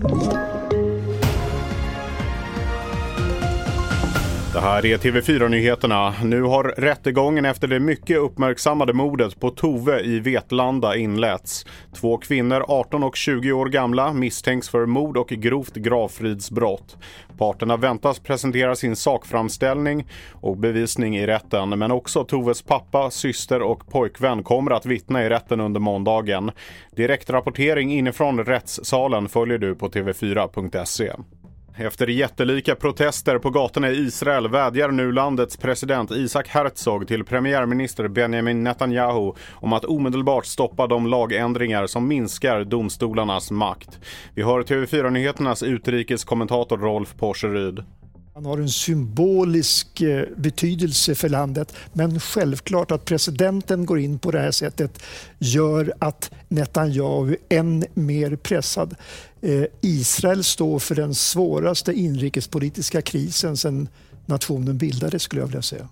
you Det här är TV4-nyheterna. Nu har rättegången efter det mycket uppmärksammade mordet på Tove i Vetlanda inletts. Två kvinnor, 18 och 20 år gamla, misstänks för mord och grovt gravfridsbrott. Parterna väntas presentera sin sakframställning och bevisning i rätten, men också Toves pappa, syster och pojkvän kommer att vittna i rätten under måndagen. Direktrapportering inifrån rättssalen följer du på tv4.se. Efter jättelika protester på gatorna i Israel vädjar nu landets president Isaac Herzog till premiärminister Benjamin Netanyahu om att omedelbart stoppa de lagändringar som minskar domstolarnas makt. Vi hör TV4-nyheternas utrikeskommentator Rolf Porseryd. Han har en symbolisk eh, betydelse för landet men självklart att presidenten går in på det här sättet gör att Netanyahu är än mer pressad. Eh, Israel står för den svåraste inrikespolitiska krisen sedan nationen bildades skulle jag vilja säga.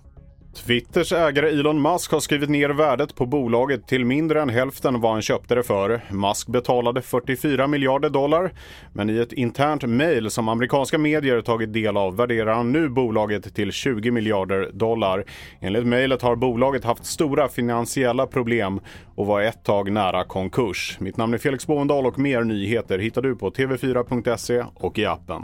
Twitters ägare Elon Musk har skrivit ner värdet på bolaget till mindre än hälften vad han köpte det för. Musk betalade 44 miljarder dollar, men i ett internt mejl som amerikanska medier tagit del av värderar han nu bolaget till 20 miljarder dollar. Enligt mejlet har bolaget haft stora finansiella problem och var ett tag nära konkurs. Mitt namn är Felix Bovendal och mer nyheter hittar du på tv4.se och i appen.